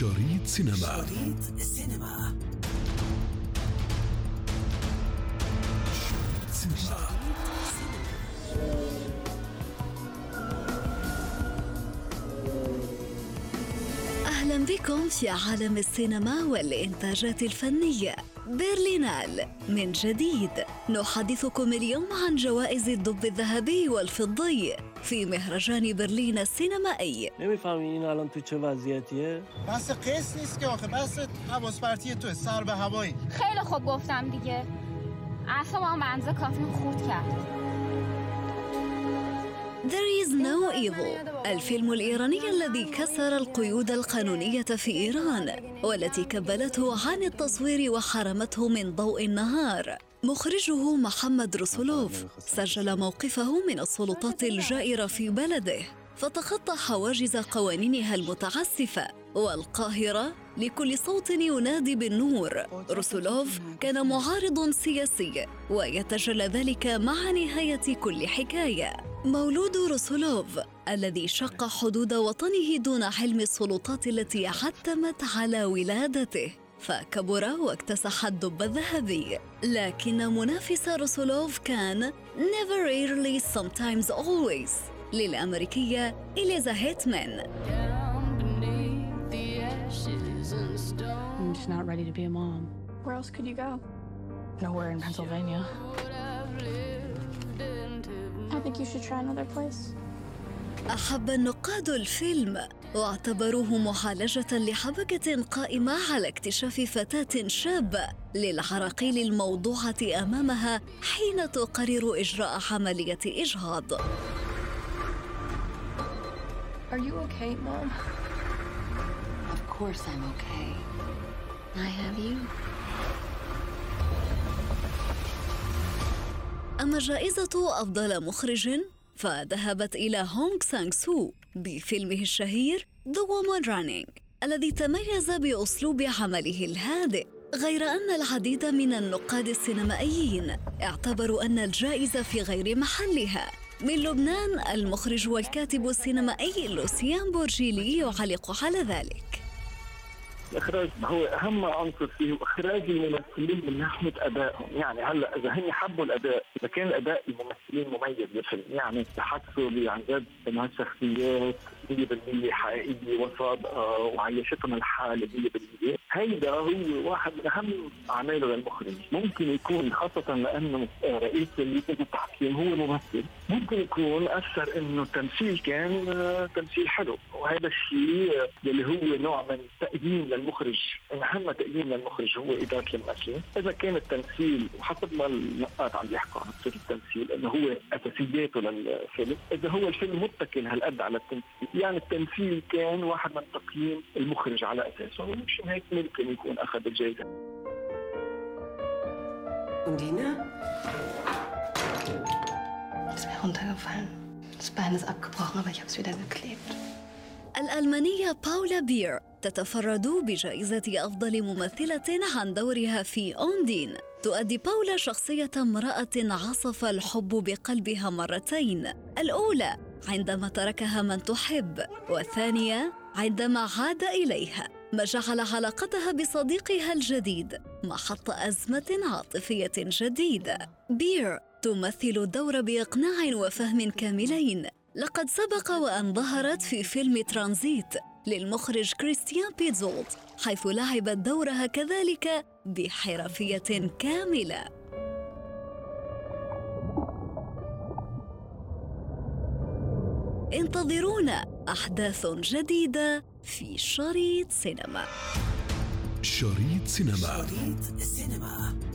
شريط سينما. شريط سينما. شريط سينما. أهلا بكم في عالم السينما والإنتاجات الفنية. برلينال. من جديد نحدثكم اليوم عن جوائز الدب الذهبي والفضي في مهرجان برلین السینمایی نمیفهمی این الان تو چه وضعیتیه؟ بس قیس نیست که آخه بس حواس پرتی تو سر به هوایی. خیلی خوب گفتم دیگه. اعصابم منزه کافی خورد کرد. There is no evil. الفيلم الإيراني الذي كسر القيود القانونية في إيران والتي كبلته عن التصوير وحرمته من ضوء النهار. مخرجه محمد رسولوف سجل موقفه من السلطات الجائرة في بلده فتخطى حواجز قوانينها المتعسفة والقاهرة لكل صوت ينادي بالنور. رسولوف كان معارض سياسي ويتجلى ذلك مع نهاية كل حكاية. مولود رسولوف الذي شق حدود وطنه دون علم السلطات التي عتمت على ولادته فكبر واكتسح الدب الذهبي لكن منافس رسولوف كان never rarely sometimes always للأمريكية إليزا هيتمان I'm just not ready to be a mom. Where else could you go? Nowhere in Pennsylvania. I think you should try another place. أحب النقاد الفيلم واعتبروه معالجة لحبكة قائمة على اكتشاف فتاة شابة للعراقيل الموضوعة أمامها حين تقرر إجراء عملية إجهاض. Are you okay, Mom? Of course I'm okay. I have you. أما جائزة أفضل مخرج فذهبت إلى هونغ سانغ سو بفيلمه الشهير The Woman Running الذي تميز بأسلوب عمله الهادئ. غير أن العديد من النقاد السينمائيين اعتبروا أن الجائزة في غير محلها. من لبنان المخرج والكاتب السينمائي لوسيان بورجيلي يعلق على ذلك. الإخراج هو أهم عنصر فيه اخراج الممثلين من ناحية أدائهم. يعني هلأ إذا هن حبوا الأداء إذا كان الأداء الممثلين مميز بالفيلم. يعني تحسوا عن جد انها شخصيات 100% حقيقية وصادقه وعيشتهم الحالة 100% هيدا هو واحد من أهم اعماله للمخرج ممكن يكون خاصة لأنه رئيس لجنه التحكيم هو ممثل ممكن يكون أثر إنه التمثيل كان تمثيل حلو. وهذا الشيء اللي هو نوع من تقديم للمخرج. أهم تقديم للمخرج هو إدارة الممثلين إذا كان التمثيل وحسب ما النقاد عم يحكوا عن التمثيل إنه هو أساسياته للفيلم. إذا هو الفيلم متكل هالقد على التمثيل يعني التمثيل كان واحد من تقييم المخرج على أساسه. ومش هيك ممكن يكون أخذ الجائزة. Ist mir runtergefallen. Das Bein ist abgebrochen, aber ich habe es wieder geklebt. الألمانية باولا بير تتفرد بجائزة أفضل ممثلة عن دورها في أوندين تؤدي باولا شخصية امرأة عصف الحب بقلبها مرتين الأولى عندما تركها من تحب والثانية عندما عاد إليها ما جعل علاقتها بصديقها الجديد محط أزمة عاطفية جديدة بير تمثل الدور بإقناع وفهم كاملين. لقد سبق وأن ظهرت في فيلم ترانزيت للمخرج كريستيان بيتزولت حيث لعبت دورها كذلك بحرفية كاملة. انتظرونا أحداث جديدة في شريط سينما. شريط سينما. شريط سينما.